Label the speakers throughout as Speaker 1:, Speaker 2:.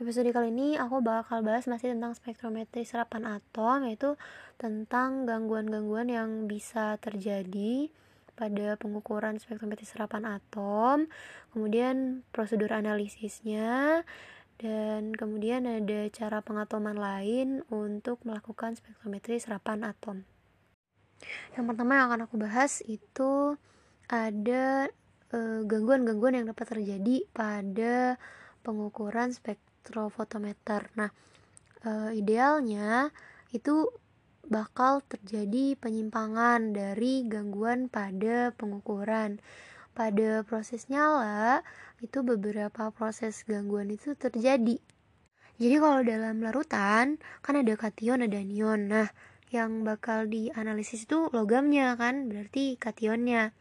Speaker 1: Episode kali ini aku bakal bahas masih tentang spektrometri serapan atom yaitu tentang gangguan-gangguan yang bisa terjadi pada pengukuran spektrometri serapan atom, kemudian prosedur analisisnya, dan kemudian ada cara pengatoman lain untuk melakukan spektrometri serapan atom. Yang pertama yang akan aku bahas itu ada eh, gangguan-gangguan yang dapat terjadi pada pengukuran spektrum elektrofotometer. Nah, e, idealnya itu bakal terjadi penyimpangan dari gangguan pada pengukuran. Pada proses nyala, itu beberapa proses gangguan itu terjadi. Jadi kalau dalam larutan kan ada kation, ada anion. Nah, yang bakal dianalisis itu logamnya kan, berarti kationnya.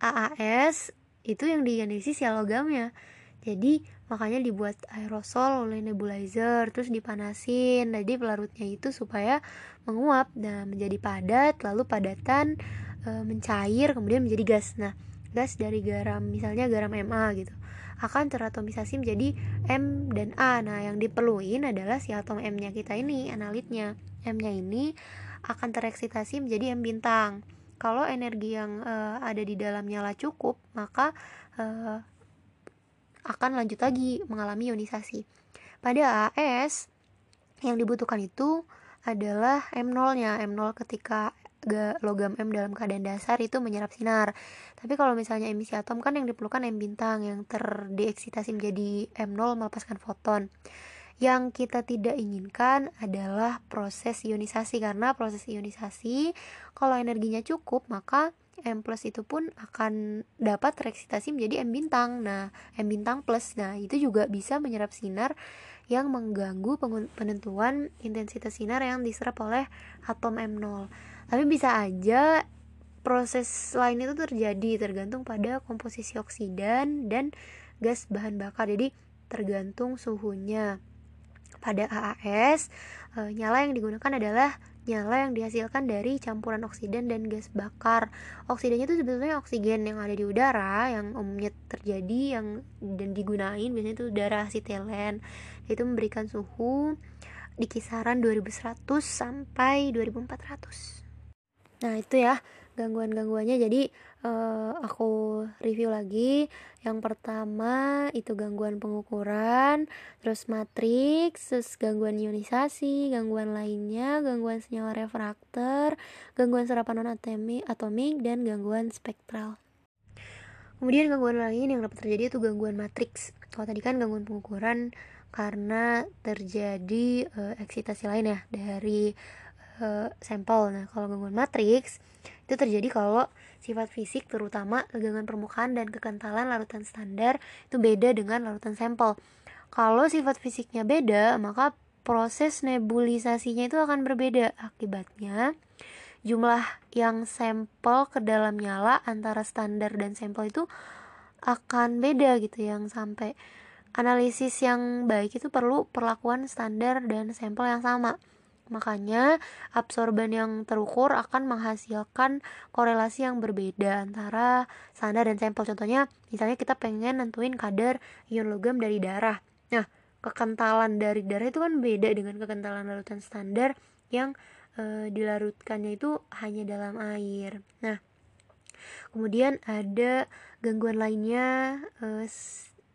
Speaker 1: AAS itu yang dianalisis ya logamnya. Jadi makanya dibuat aerosol oleh nebulizer terus dipanasin. Jadi pelarutnya itu supaya menguap dan menjadi padat lalu padatan e, mencair kemudian menjadi gas. Nah gas dari garam misalnya garam Ma gitu akan teratomisasi menjadi M dan A. Nah yang diperluin adalah si atom M nya kita ini analitnya. M nya ini akan tereksitasi menjadi M bintang. Kalau energi yang e, ada di dalamnya lah cukup maka e, akan lanjut lagi mengalami ionisasi. Pada AS yang dibutuhkan itu adalah M0-nya. M0 ketika logam M dalam keadaan dasar itu menyerap sinar. Tapi kalau misalnya emisi atom kan yang diperlukan M bintang yang terdeeksitasi menjadi M0 melepaskan foton. Yang kita tidak inginkan adalah proses ionisasi karena proses ionisasi kalau energinya cukup maka M plus itu pun akan dapat tereksitasi menjadi M bintang. Nah, M bintang plus. Nah, itu juga bisa menyerap sinar yang mengganggu penentuan intensitas sinar yang diserap oleh atom M0. Tapi bisa aja proses lain itu terjadi tergantung pada komposisi oksidan dan gas bahan bakar. Jadi tergantung suhunya. Pada AAS, e, nyala yang digunakan adalah nyala yang dihasilkan dari campuran oksidan dan gas bakar. Oksidannya itu sebetulnya oksigen yang ada di udara yang umumnya terjadi yang dan digunain biasanya itu udara asetilen. Itu memberikan suhu di kisaran 2100 sampai 2400. Nah, itu ya gangguan-gangguannya. Jadi uh, aku review lagi. Yang pertama itu gangguan pengukuran, terus matriks, terus gangguan ionisasi, gangguan lainnya, gangguan senyawa refraktor, gangguan serapan non atomik dan gangguan spektral. Kemudian gangguan lain yang dapat terjadi itu gangguan matriks. Kalau tadi kan gangguan pengukuran karena terjadi uh, eksitasi lain ya dari uh, sampel. Nah, kalau gangguan matriks itu terjadi kalau sifat fisik terutama tegangan permukaan dan kekentalan larutan standar itu beda dengan larutan sampel. Kalau sifat fisiknya beda, maka proses nebulisasinya itu akan berbeda. Akibatnya, jumlah yang sampel ke dalam nyala antara standar dan sampel itu akan beda gitu yang sampai analisis yang baik itu perlu perlakuan standar dan sampel yang sama. Makanya, absorban yang terukur akan menghasilkan korelasi yang berbeda antara standar dan sampel. Contohnya, misalnya kita pengen nentuin kadar ion logam dari darah. Nah, kekentalan dari darah itu kan beda dengan kekentalan larutan standar yang e, dilarutkannya itu hanya dalam air. Nah, kemudian ada gangguan lainnya e,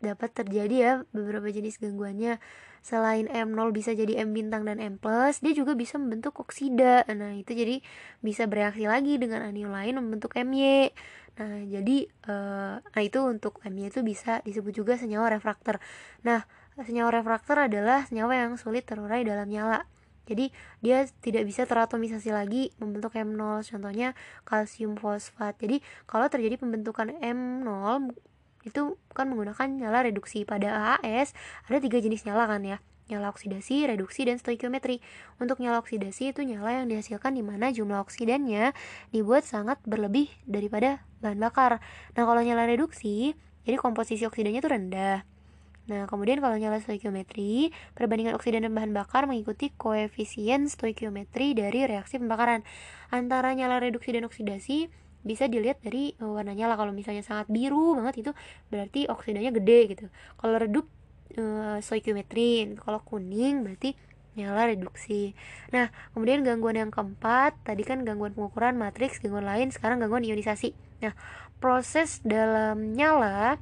Speaker 1: dapat terjadi ya beberapa jenis gangguannya selain M0 bisa jadi M bintang dan M plus dia juga bisa membentuk oksida. Nah itu jadi bisa bereaksi lagi dengan anion lain membentuk MY nah jadi uh, nah itu untuk MY itu bisa disebut juga senyawa refraktor. Nah senyawa refraktor adalah senyawa yang sulit terurai dalam nyala. Jadi dia tidak bisa teratomisasi lagi membentuk M0 contohnya kalsium fosfat. Jadi kalau terjadi pembentukan M0 itu kan menggunakan nyala reduksi pada AAS ada tiga jenis nyala kan ya nyala oksidasi, reduksi, dan stoikiometri. Untuk nyala oksidasi itu nyala yang dihasilkan di mana jumlah oksidannya dibuat sangat berlebih daripada bahan bakar. Nah, kalau nyala reduksi, jadi komposisi oksidannya itu rendah. Nah, kemudian kalau nyala stoikiometri, perbandingan oksidan dan bahan bakar mengikuti koefisien stoikiometri dari reaksi pembakaran. Antara nyala reduksi dan oksidasi bisa dilihat dari uh, warnanya lah. Kalau misalnya sangat biru banget itu berarti oksidanya gede gitu. Kalau redup uh, stoikiometri kalau kuning berarti nyala reduksi. Nah kemudian gangguan yang keempat tadi kan gangguan pengukuran matriks gangguan lain sekarang gangguan ionisasi. Nah proses dalam nyala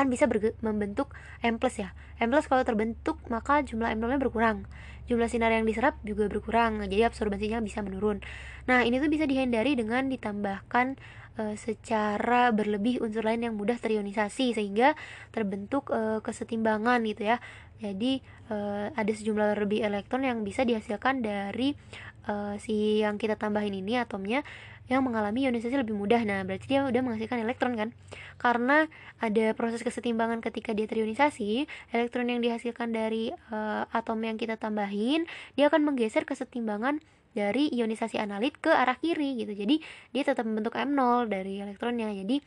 Speaker 1: kan bisa membentuk M ya. M kalau terbentuk maka jumlah M0 nya berkurang. Jumlah sinar yang diserap juga berkurang jadi absorbensinya bisa menurun. Nah ini tuh bisa dihindari dengan ditambahkan e, secara berlebih unsur lain yang mudah terionisasi sehingga terbentuk e, kesetimbangan gitu ya. Jadi e, ada sejumlah lebih elektron yang bisa dihasilkan dari e, si yang kita tambahin ini atomnya yang mengalami ionisasi lebih mudah. Nah, berarti dia udah menghasilkan elektron kan? Karena ada proses kesetimbangan ketika dia terionisasi, elektron yang dihasilkan dari uh, atom yang kita tambahin, dia akan menggeser kesetimbangan dari ionisasi analit ke arah kiri gitu. Jadi, dia tetap membentuk M0 dari elektronnya. Jadi,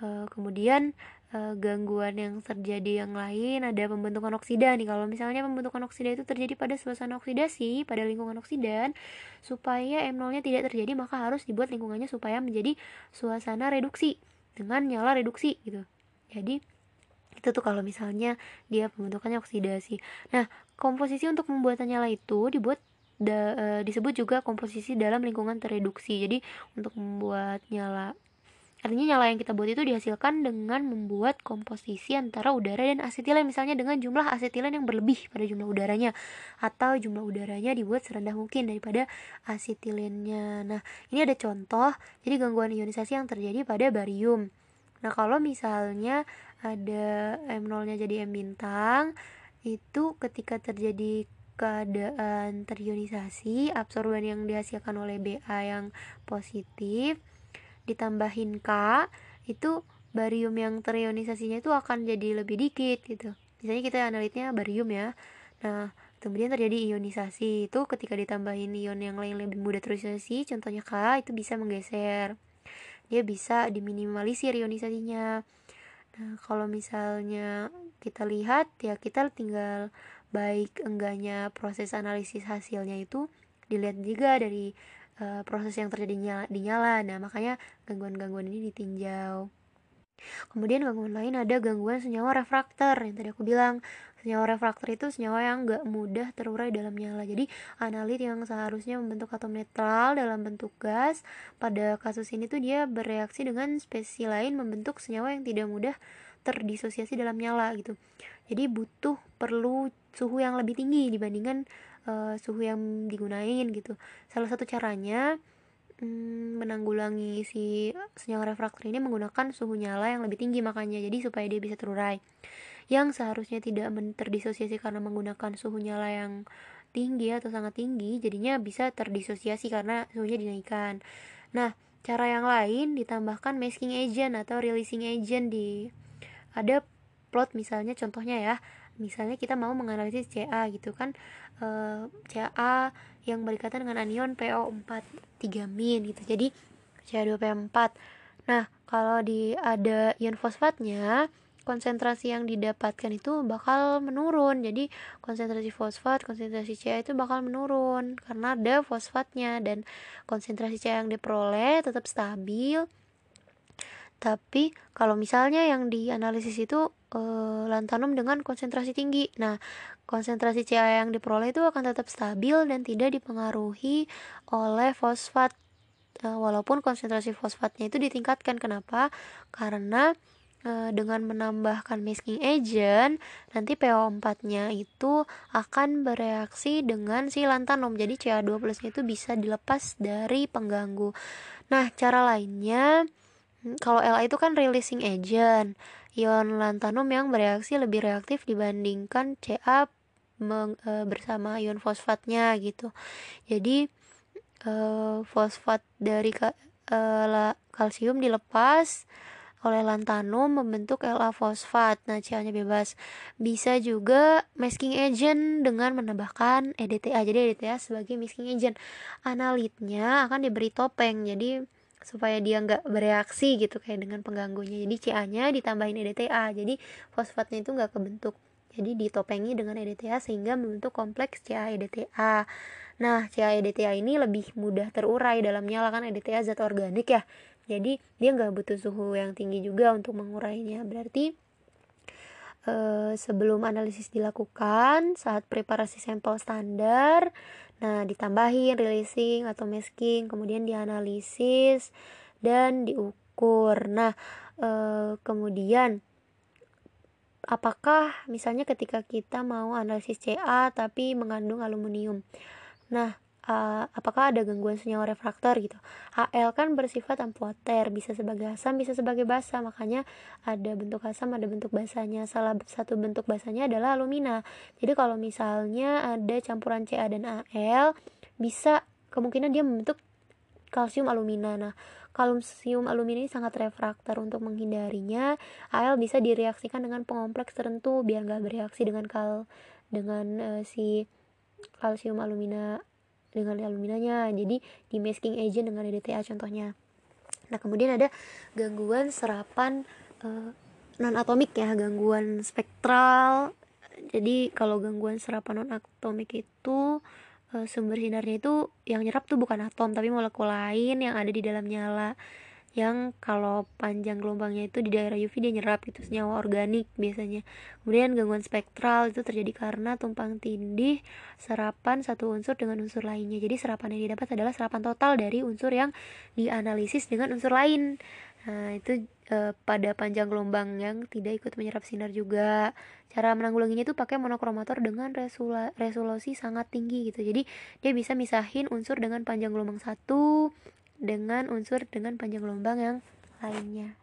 Speaker 1: uh, kemudian uh, gangguan yang terjadi yang lain ada pembentukan oksida nih. Kalau misalnya pembentukan oksida itu terjadi pada suasana oksidasi pada lingkungan oksidan supaya M0 nya tidak terjadi maka harus dibuat lingkungannya supaya menjadi suasana reduksi dengan nyala reduksi gitu. Jadi itu tuh kalau misalnya dia pembentukannya oksidasi nah komposisi untuk membuat nyala itu dibuat da, e, disebut juga komposisi dalam lingkungan tereduksi. Jadi untuk membuat nyala Artinya nyala yang kita buat itu dihasilkan dengan membuat komposisi antara udara dan asetilen misalnya dengan jumlah asetilen yang berlebih pada jumlah udaranya atau jumlah udaranya dibuat serendah mungkin daripada asetilennya. Nah, ini ada contoh jadi gangguan ionisasi yang terjadi pada barium. Nah, kalau misalnya ada M0-nya jadi M bintang itu ketika terjadi keadaan terionisasi absorban yang dihasilkan oleh Ba yang positif ditambahin K itu barium yang terionisasinya itu akan jadi lebih dikit gitu. Misalnya kita analitnya barium ya. Nah kemudian terjadi ionisasi. Itu ketika ditambahin ion yang lain lebih mudah terionisasi contohnya K itu bisa menggeser. Dia bisa diminimalisir ionisasinya. Nah kalau misalnya kita lihat ya kita tinggal baik enggaknya proses analisis hasilnya itu dilihat juga dari uh, proses yang terjadi di nyala. Nah, makanya gangguan-gangguan ini ditinjau. Kemudian gangguan lain ada gangguan senyawa refraktor yang tadi aku bilang senyawa refraktor itu senyawa yang gak mudah terurai dalam nyala jadi analit yang seharusnya membentuk atom netral dalam bentuk gas pada kasus ini tuh dia bereaksi dengan spesies lain membentuk senyawa yang tidak mudah terdisosiasi dalam nyala gitu jadi butuh perlu suhu yang lebih tinggi dibandingkan uh, suhu yang digunain gitu. Salah satu caranya hmm, menanggulangi si senyawa refraktor ini menggunakan suhu nyala yang lebih tinggi makanya jadi supaya dia bisa terurai. Yang seharusnya tidak terdisosiasi karena menggunakan suhu nyala yang tinggi atau sangat tinggi jadinya bisa terdisosiasi karena suhunya dinaikkan. Nah cara yang lain ditambahkan masking agent atau releasing agent di ada plot misalnya contohnya ya misalnya kita mau menganalisis Ca gitu kan e, eh, Ca yang berkaitan dengan anion PO4 3 min gitu jadi Ca2P4 nah kalau di ada ion fosfatnya konsentrasi yang didapatkan itu bakal menurun. Jadi konsentrasi fosfat konsentrasi Ca itu bakal menurun karena ada fosfatnya dan konsentrasi Ca yang diperoleh tetap stabil tapi kalau misalnya yang dianalisis itu e, lantanum dengan konsentrasi tinggi, nah konsentrasi Ca yang diperoleh itu akan tetap stabil dan tidak dipengaruhi oleh fosfat e, walaupun konsentrasi fosfatnya itu ditingkatkan. Kenapa? Karena e, dengan menambahkan masking agent nanti PO4-nya itu akan bereaksi dengan si lantanum. Jadi Ca2 plusnya itu bisa dilepas dari pengganggu. Nah, cara lainnya kalau La itu kan releasing agent. Ion lantanum yang bereaksi lebih reaktif dibandingkan Ca meng, e, bersama ion fosfatnya gitu. Jadi e, fosfat dari ka, e, la, kalsium dilepas oleh lantanum membentuk La fosfat. Nah, Ca-nya bebas. Bisa juga masking agent dengan menambahkan EDTA. Jadi EDTA sebagai masking agent. Analitnya akan diberi topeng. Jadi supaya dia nggak bereaksi gitu kayak dengan pengganggunya. Jadi CA nya ditambahin EDTA jadi fosfatnya itu nggak kebentuk. Jadi ditopengi dengan EDTA sehingga membentuk kompleks CA EDTA nah CA EDTA ini lebih mudah terurai. Dalam nyala kan EDTA zat organik ya. Jadi dia nggak butuh suhu yang tinggi juga untuk mengurainya. Berarti uh, sebelum analisis dilakukan saat preparasi sampel standar nah ditambahin releasing atau masking kemudian dianalisis dan diukur. Nah uh, kemudian apakah misalnya ketika kita mau analisis CA tapi mengandung aluminium? Nah uh, apakah ada gangguan senyawa refraktor gitu. HL kan bersifat amfoter, bisa sebagai asam, bisa sebagai basa. Makanya ada bentuk asam, ada bentuk basanya. Salah satu bentuk basanya adalah alumina. Jadi kalau misalnya ada campuran Ca dan Al, bisa kemungkinan dia membentuk kalsium alumina. Nah, kalsium alumina ini sangat refraktor untuk menghindarinya. Al bisa direaksikan dengan pengompleks tertentu biar nggak bereaksi dengan kal dengan uh, si kalsium alumina dengan aluminanya jadi di masking agent dengan EDTA contohnya. Nah kemudian ada gangguan serapan uh, non atomik ya gangguan spektral. Jadi kalau gangguan serapan non atomik itu uh, sumber sinarnya itu yang nyerap tuh bukan atom tapi molekul lain yang ada di dalam nyala yang kalau panjang gelombangnya itu di daerah UV dia nyerap gitu senyawa organik biasanya. Kemudian gangguan spektral itu terjadi karena tumpang tindih serapan satu unsur dengan unsur lainnya. Jadi serapan yang didapat adalah serapan total dari unsur yang dianalisis dengan unsur lain. Nah itu e, pada panjang gelombang yang tidak ikut menyerap sinar juga. Cara menanggulanginya itu pakai monokromator dengan resula, resolusi sangat tinggi gitu. Jadi dia bisa misahin unsur dengan panjang gelombang satu dengan unsur dengan panjang gelombang yang lainnya.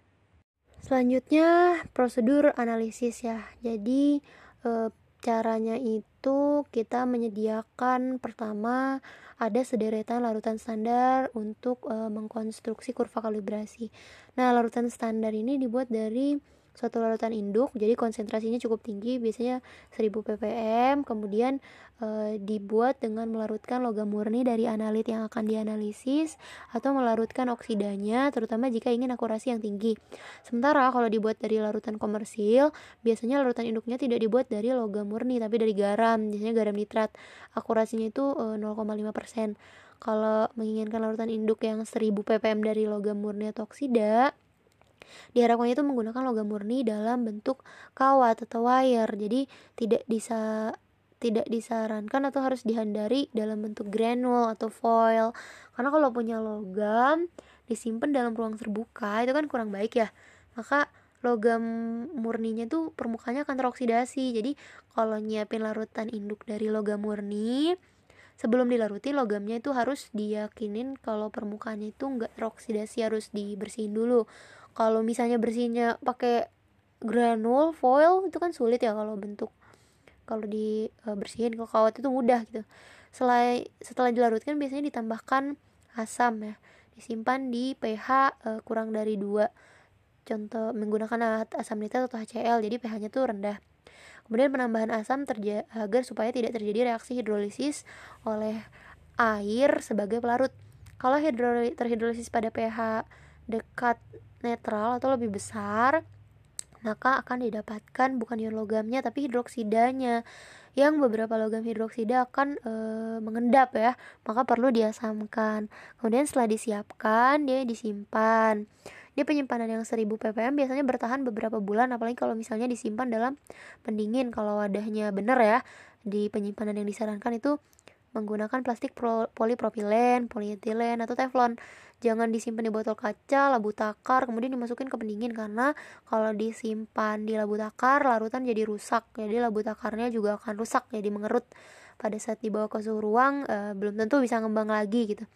Speaker 1: Selanjutnya prosedur analisis ya. Jadi e, caranya itu kita menyediakan pertama ada sederetan larutan standar untuk e, mengkonstruksi kurva kalibrasi. Nah, larutan standar ini dibuat dari suatu larutan induk jadi konsentrasinya cukup tinggi biasanya 1000 ppm kemudian e, dibuat dengan melarutkan logam murni dari analit yang akan dianalisis atau melarutkan oksidanya terutama jika ingin akurasi yang tinggi. Sementara kalau dibuat dari larutan komersil biasanya larutan induknya tidak dibuat dari logam murni tapi dari garam biasanya garam nitrat. Akurasinya itu e, 0,5% kalau menginginkan larutan induk yang 1000 ppm dari logam murni atau oksida Diharapkan itu menggunakan logam murni dalam bentuk kawat atau wire. Jadi tidak bisa tidak disarankan atau harus dihindari dalam bentuk granul atau foil. Karena kalau punya logam disimpan dalam ruang terbuka itu kan kurang baik ya. Maka logam murninya tuh permukaannya akan teroksidasi. Jadi kalau nyiapin larutan induk dari logam murni, sebelum dilaruti logamnya itu harus diyakinin kalau permukaannya itu enggak teroksidasi harus dibersihin dulu kalau misalnya bersihnya pakai granul foil itu kan sulit ya kalau bentuk kalau dibersihin eh, kalau kawat itu mudah gitu. Setelah setelah dilarutkan biasanya ditambahkan asam ya. Disimpan di pH uh, kurang dari dua. Contoh menggunakan asam nitrat atau HCl jadi pH-nya tuh rendah. Kemudian penambahan asam agar supaya tidak terjadi reaksi hidrolisis oleh air sebagai pelarut. Kalau terhidrolisis pada pH dekat netral atau lebih besar maka akan didapatkan bukan ion logamnya tapi hidroksidanya. Yang beberapa logam hidroksida akan e, mengendap ya maka perlu diasamkan. Kemudian setelah disiapkan dia disimpan. Dia penyimpanan yang 1000 ppm biasanya bertahan beberapa bulan apalagi kalau misalnya disimpan dalam pendingin. Kalau wadahnya bener ya di penyimpanan yang disarankan itu menggunakan plastik polipropilen, polietilen atau teflon jangan disimpan di botol kaca labu takar kemudian dimasukin ke pendingin karena kalau disimpan di labu takar larutan jadi rusak. Jadi labu takarnya juga akan rusak jadi mengerut. Pada saat dibawa ke suhu ruang e, belum tentu bisa ngembang lagi gitu.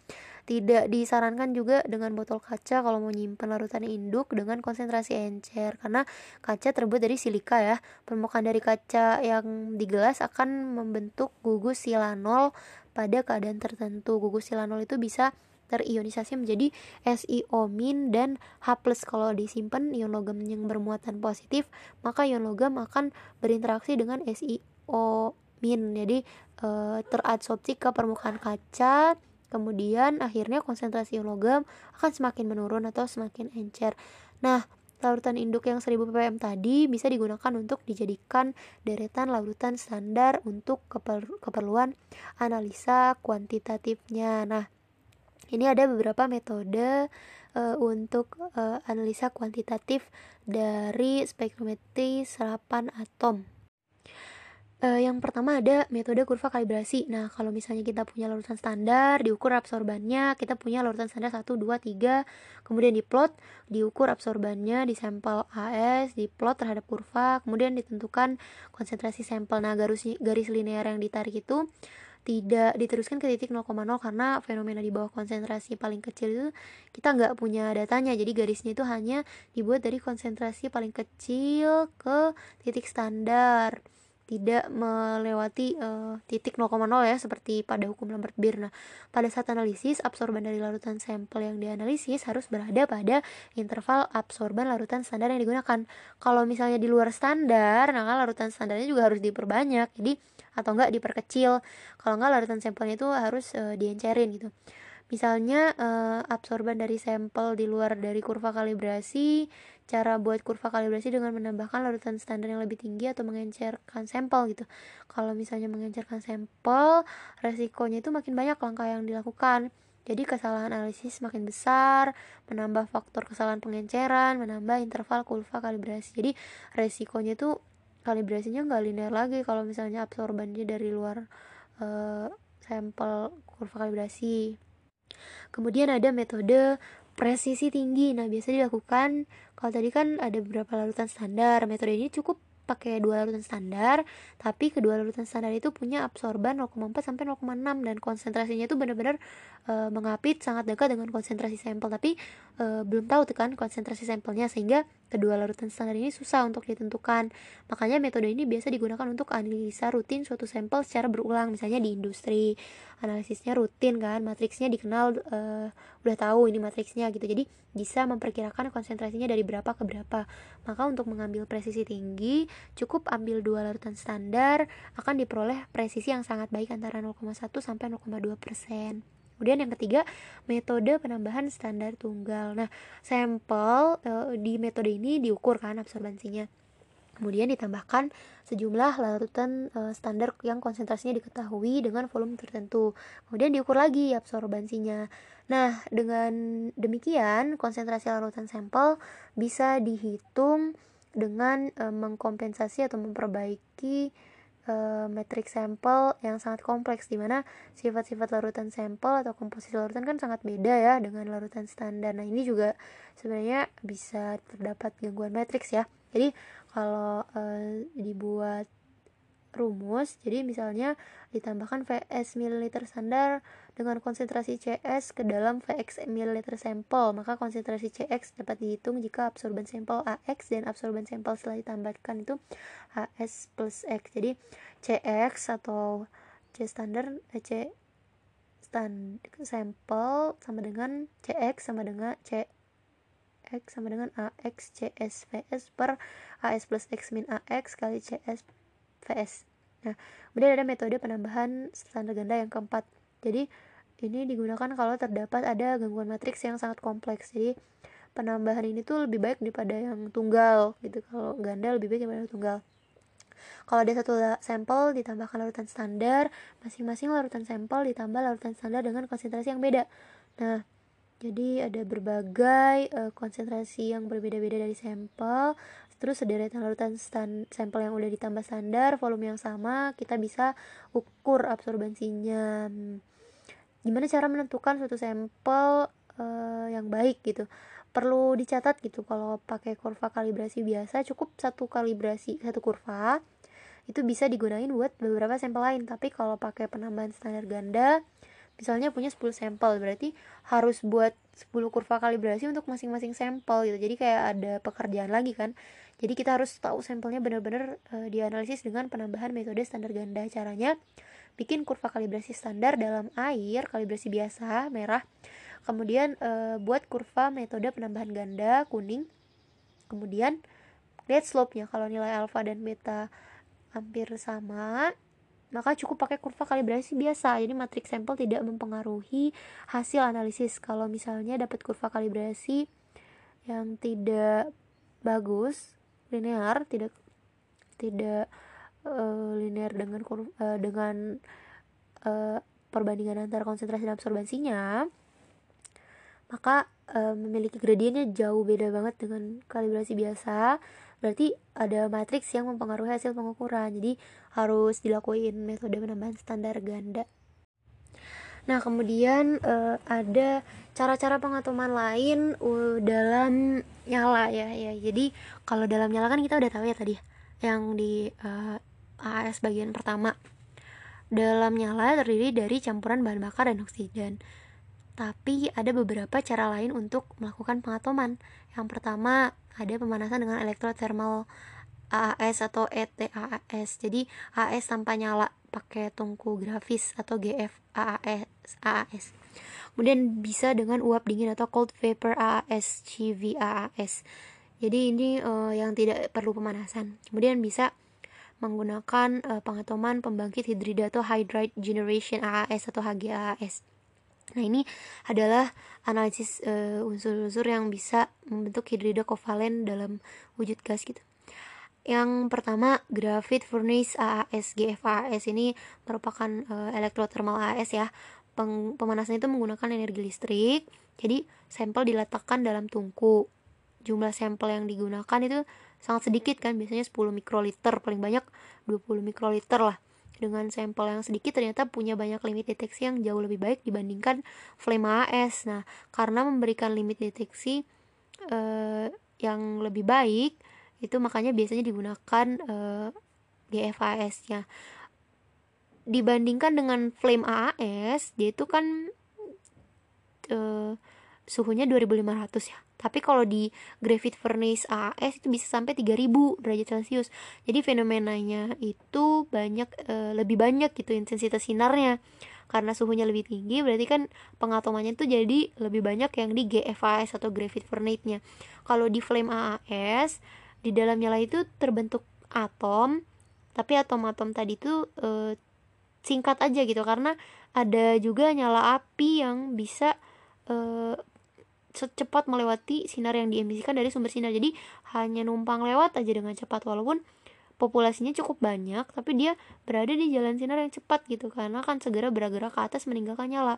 Speaker 1: Tidak disarankan juga dengan botol kaca kalau mau nyimpan larutan induk dengan konsentrasi encer karena kaca terbuat dari silika ya. Permukaan dari kaca yang di gelas akan membentuk gugus silanol pada keadaan tertentu. Gugus silanol itu bisa terionisasi menjadi SiO- dan H+ kalau disimpan ion logam yang bermuatan positif maka ion logam akan berinteraksi dengan SiO- jadi e, teradsorpsi ke permukaan kaca kemudian akhirnya konsentrasi ion logam akan semakin menurun atau semakin encer. Nah larutan induk yang 1000 ppm tadi bisa digunakan untuk dijadikan deretan larutan standar untuk keperluan analisa kuantitatifnya. Nah, ini ada beberapa metode uh, untuk uh, analisa kuantitatif dari spektrometri serapan atom. Uh, yang pertama ada metode kurva kalibrasi. Nah, kalau misalnya kita punya larutan standar, diukur absorbannya, kita punya larutan standar 1, 2, 3, kemudian diplot, diukur absorbannya di sampel AS, diplot terhadap kurva, kemudian ditentukan konsentrasi sampel. Nah, garis, garis linear yang ditarik itu tidak diteruskan ke titik 0,0 karena fenomena di bawah konsentrasi paling kecil itu kita nggak punya datanya. Jadi garisnya itu hanya dibuat dari konsentrasi paling kecil ke titik standar tidak melewati uh, titik 0,0 ya seperti pada hukum Lambert-Beer. Nah, pada saat analisis absorban dari larutan sampel yang dianalisis harus berada pada interval absorban larutan standar yang digunakan. Kalau misalnya di luar standar, nah larutan standarnya juga harus diperbanyak. Jadi atau enggak diperkecil. Kalau enggak larutan sampelnya itu harus uh, diencerin gitu. Misalnya uh, absorban dari sampel di luar dari kurva kalibrasi, cara buat kurva kalibrasi dengan menambahkan larutan standar yang lebih tinggi atau mengencerkan sampel gitu. Kalau misalnya mengencerkan sampel, resikonya itu makin banyak langkah yang dilakukan. Jadi kesalahan analisis makin besar, menambah faktor kesalahan pengenceran, menambah interval kurva kalibrasi. Jadi resikonya itu kalibrasinya nggak linear lagi kalau misalnya absorbannya dari luar uh, sampel kurva kalibrasi. Kemudian ada metode presisi tinggi. Nah, biasa dilakukan kalau tadi kan ada beberapa larutan standar. Metode ini cukup pakai dua larutan standar, tapi kedua larutan standar itu punya absorban 0,4 sampai 0,6 dan konsentrasinya itu benar-benar e, mengapit sangat dekat dengan konsentrasi sampel, tapi e, belum tahu tuh kan konsentrasi sampelnya sehingga kedua larutan standar ini susah untuk ditentukan. Makanya metode ini biasa digunakan untuk analisa rutin suatu sampel secara berulang, misalnya di industri. Analisisnya rutin kan matriksnya dikenal uh, udah tahu ini matriksnya gitu. Jadi bisa memperkirakan konsentrasinya dari berapa ke berapa. Maka untuk mengambil presisi tinggi cukup ambil dua larutan standar akan diperoleh presisi yang sangat baik antara 0,1 sampai 0,2 persen Kemudian yang ketiga, metode penambahan standar tunggal. Nah, sampel e, di metode ini diukur kan absorbansinya. Kemudian ditambahkan sejumlah larutan e, standar yang konsentrasinya diketahui dengan volume tertentu. Kemudian diukur lagi absorbansinya. Nah, dengan demikian konsentrasi larutan sampel bisa dihitung dengan e, mengkompensasi atau memperbaiki e, metrik sampel yang sangat kompleks di mana sifat-sifat larutan sampel atau komposisi larutan kan sangat beda ya dengan larutan standar. Nah, ini juga sebenarnya bisa terdapat gangguan matriks ya. Jadi kalau uh, dibuat rumus. Jadi misalnya ditambahkan Vs mililiter standar dengan konsentrasi CS ke dalam Vx mililiter sampel. Maka konsentrasi Cx dapat dihitung jika absorban sampel Ax dan absorban sampel setelah ditambahkan itu As plus X. Jadi Cx atau C standar eh, C stand sampel sama dengan Cx sama dengan C X sama dengan AX CS VS per AS plus X min AX kali CS VS nah kemudian ada metode penambahan standar ganda yang keempat. Jadi ini digunakan kalau terdapat ada gangguan matriks yang sangat kompleks. Jadi penambahan ini tuh lebih baik daripada yang tunggal gitu. Kalau ganda lebih baik daripada tunggal. Kalau ada satu sampel ditambahkan larutan standar. Masing-masing larutan sampel ditambah larutan standar dengan konsentrasi yang beda. Nah jadi ada berbagai uh, konsentrasi yang berbeda-beda dari sampel. Terus sederetan larutan sampel yang udah ditambah standar, volume yang sama, kita bisa ukur absorbansinya. Gimana cara menentukan suatu sampel uh, yang baik gitu? Perlu dicatat gitu kalau pakai kurva kalibrasi biasa cukup satu kalibrasi satu kurva itu bisa digunain buat beberapa sampel lain tapi kalau pakai penambahan standar ganda misalnya punya 10 sampel berarti harus buat 10 kurva kalibrasi untuk masing-masing sampel gitu jadi kayak ada pekerjaan lagi kan jadi kita harus tahu sampelnya benar-benar e, dianalisis dengan penambahan metode standar ganda. Caranya bikin kurva kalibrasi standar dalam air kalibrasi biasa merah. Kemudian e, buat kurva metode penambahan ganda kuning. Kemudian lihat slope-nya. Kalau nilai alfa dan beta hampir sama maka cukup pakai kurva kalibrasi biasa. Jadi matriks sampel tidak mempengaruhi hasil analisis. Kalau misalnya dapat kurva kalibrasi yang tidak bagus linear tidak tidak uh, linear dengan uh, dengan uh, perbandingan antara konsentrasi dan absorbansinya maka e, memiliki gradiennya jauh beda banget dengan kalibrasi biasa. Berarti ada matriks yang mempengaruhi hasil pengukuran. Jadi harus dilakuin metode penambahan standar ganda nah kemudian e, ada cara-cara pengatoman lain uh, dalam nyala ya ya jadi kalau dalam nyala kan kita udah tahu ya tadi yang di uh, AAS bagian pertama dalam nyala terdiri dari campuran bahan bakar dan oksigen tapi ada beberapa cara lain untuk melakukan pengatoman. Yang pertama, ada pemanasan dengan elektrothermal AAS atau ETAAS. Jadi AAS tanpa nyala pakai tungku grafis atau GF AAS. AAS. Kemudian bisa dengan uap dingin atau cold vapor AAS, CVAAS. Jadi ini uh, yang tidak perlu pemanasan. Kemudian bisa menggunakan uh, pengatoman pembangkit hidrida atau hydride generation AAS atau HGAAS. Nah, ini adalah analisis uh, unsur-unsur yang bisa membentuk hidrida kovalen dalam wujud gas gitu. Yang pertama, graphite furnace AAS GFAS ini merupakan uh, elektrothermal AAS ya. Peng pemanasan itu menggunakan energi listrik. Jadi, sampel diletakkan dalam tungku. Jumlah sampel yang digunakan itu sangat sedikit kan, biasanya 10 mikroliter, paling banyak 20 mikroliter lah dengan sampel yang sedikit ternyata punya banyak limit deteksi yang jauh lebih baik dibandingkan flame AS. Nah, karena memberikan limit deteksi uh, yang lebih baik, itu makanya biasanya digunakan uh, GFAS-nya. Dibandingkan dengan flame AAS, dia itu kan uh, suhunya 2500 ya. Tapi kalau di graphite furnace AAS itu bisa sampai 3000 derajat celcius. Jadi fenomenanya itu banyak e, lebih banyak gitu intensitas sinarnya. Karena suhunya lebih tinggi berarti kan pengatomannya itu jadi lebih banyak yang di GFAS atau graphite furnace-nya. Kalau di flame AAS di dalam nyala itu terbentuk atom. Tapi atom-atom tadi itu e, singkat aja gitu karena ada juga nyala api yang bisa e, secepat melewati sinar yang diemisikan dari sumber sinar. Jadi hanya numpang lewat aja dengan cepat walaupun populasinya cukup banyak tapi dia berada di jalan sinar yang cepat gitu karena akan segera bergerak ke atas meninggalkan nyala.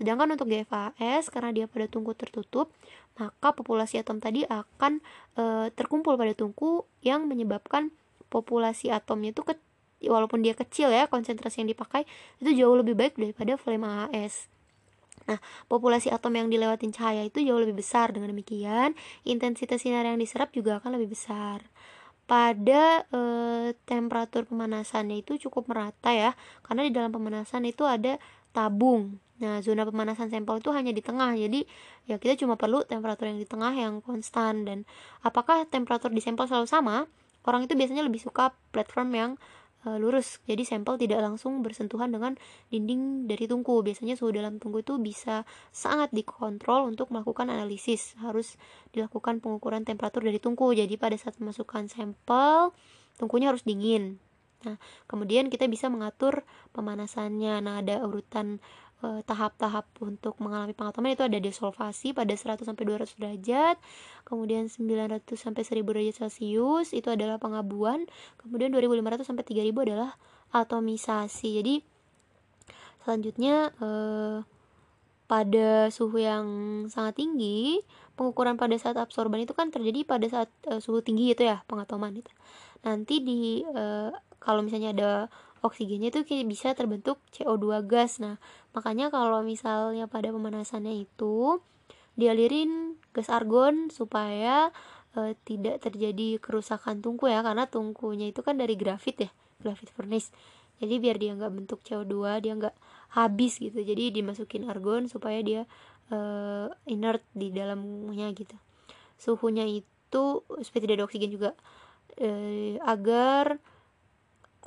Speaker 1: Sedangkan untuk GFAS karena dia pada tungku tertutup maka populasi atom tadi akan e, terkumpul pada tungku yang menyebabkan populasi atomnya itu ke, walaupun dia kecil ya konsentrasi yang dipakai itu jauh lebih baik daripada flame AAS Nah, populasi atom yang dilewatin cahaya itu jauh lebih besar. Dengan demikian, intensitas sinar yang diserap juga akan lebih besar. Pada e, temperatur pemanasannya itu cukup merata ya, karena di dalam pemanasan itu ada tabung. Nah, zona pemanasan sampel itu hanya di tengah. Jadi, ya kita cuma perlu temperatur yang di tengah yang konstan dan apakah temperatur di sampel selalu sama? Orang itu biasanya lebih suka platform yang uh, lurus. Jadi sampel tidak langsung bersentuhan dengan dinding dari tungku. Biasanya suhu dalam tungku itu bisa sangat dikontrol untuk melakukan analisis. Harus dilakukan pengukuran temperatur dari tungku. Jadi pada saat memasukkan sampel tungkunya harus dingin. Nah kemudian kita bisa mengatur pemanasannya. Nah ada urutan Eh, tahap-tahap uh, untuk mengalami pengatoman itu ada desolvasi pada 100 sampai 200 derajat, kemudian 900 sampai 1000 derajat Celcius itu adalah pengabuan, kemudian 2500 sampai 3000 adalah atomisasi. Jadi selanjutnya uh, pada suhu yang sangat tinggi, pengukuran pada saat absorban itu kan terjadi pada saat uh, suhu tinggi itu ya, pengatoman itu. Nanti di kalau misalnya ada oksigennya itu bisa terbentuk CO2 gas. Nah, makanya kalau misalnya pada pemanasannya itu dialirin gas argon supaya e, tidak terjadi kerusakan tungku ya karena tungkunya itu kan dari grafit ya, grafit furnace. Jadi biar dia nggak bentuk CO2, dia nggak habis gitu. Jadi dimasukin argon supaya dia e, inert di dalamnya gitu. Suhunya itu supaya tidak ada oksigen juga e, agar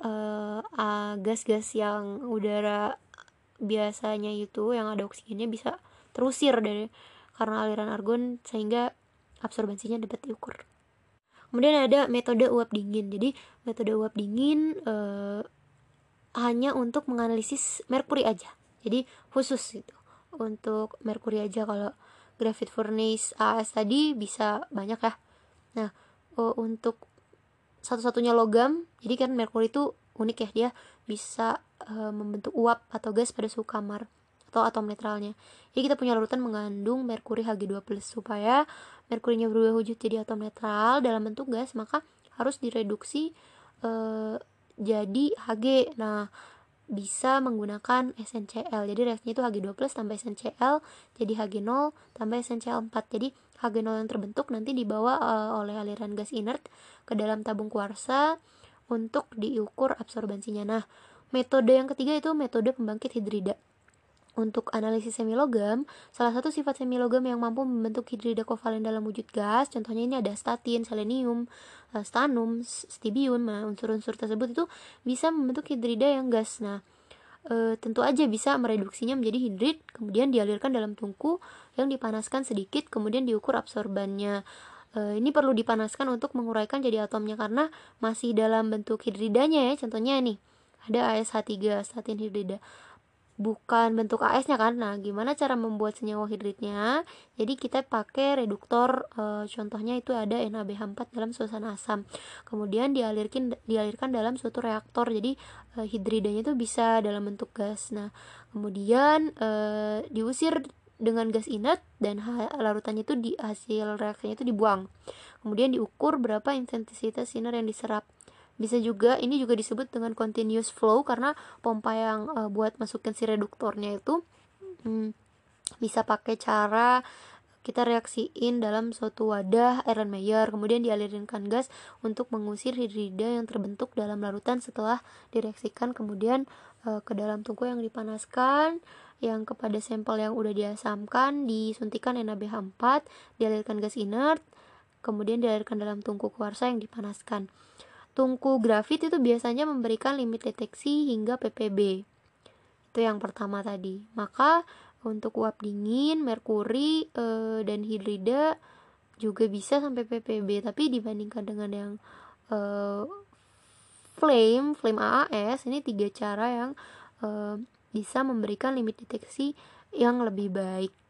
Speaker 1: uh, gas-gas yang udara biasanya itu yang ada oksigennya bisa terusir dari karena aliran argon sehingga absorbensinya dapat diukur. Kemudian ada metode uap dingin. Jadi metode uap dingin uh, hanya untuk menganalisis merkuri aja. Jadi khusus gitu untuk merkuri aja kalau graphite furnace AS tadi bisa banyak ya. Nah, uh, untuk satu-satunya logam jadi kan merkuri itu unik ya dia bisa uh, membentuk uap atau gas pada suhu kamar atau atom netralnya. Jadi kita punya larutan mengandung merkuri Hg2+ supaya merkurinya berubah wujud jadi atom netral dalam bentuk gas, maka harus direduksi eh, jadi Hg. Nah, bisa menggunakan SNCl. Jadi reaksinya itu Hg2+ tambah SNCl jadi Hg0 tambah SNCl4. Jadi Hg0 yang terbentuk nanti dibawa uh, oleh aliran gas inert ke dalam tabung kuarsa untuk diukur absorbansinya. Nah, metode yang ketiga itu metode pembangkit hidrida. Untuk analisis semilogam, salah satu sifat semilogam yang mampu membentuk hidrida kovalen dalam wujud gas, contohnya ini ada statin, selenium, eh, stanum, stibium. Nah, unsur-unsur tersebut itu bisa membentuk hidrida yang gas. Nah, e, tentu aja bisa mereduksinya menjadi hidrid, kemudian dialirkan dalam tungku yang dipanaskan sedikit, kemudian diukur absorbannya. E, ini perlu dipanaskan untuk menguraikan jadi atomnya karena masih dalam bentuk hidridanya ya. Contohnya nih, ada ASH3, statin hidrida bukan bentuk AS-nya kan. Nah, gimana cara membuat senyawa hidridnya? Jadi kita pakai reduktor e, contohnya itu ada NaBH4 dalam suasana asam. Kemudian dialirkan dialirkan dalam suatu reaktor. Jadi e, hidridanya itu bisa dalam bentuk gas. Nah, kemudian e, diusir dengan gas inert dan larutannya itu di hasil reaksinya itu dibuang. Kemudian diukur berapa intensitas sinar yang diserap bisa juga ini juga disebut dengan continuous flow karena pompa yang uh, buat masukin si reduktornya itu hmm, bisa pakai cara kita reaksiin dalam suatu wadah Erlenmeyer kemudian dialirkan gas untuk mengusir hidrida yang terbentuk dalam larutan setelah direaksikan kemudian e, ke dalam tungku yang dipanaskan yang kepada sampel yang udah diasamkan disuntikan NaBH4 dialirkan gas inert kemudian dialirkan dalam tungku kuarsa yang dipanaskan Tungku grafit itu biasanya memberikan limit deteksi hingga ppb. Itu yang pertama tadi. Maka untuk uap dingin, merkuri e, dan hidrida juga bisa sampai ppb, tapi dibandingkan dengan yang e, flame, flame AAS ini tiga cara yang e, bisa memberikan limit deteksi yang lebih baik.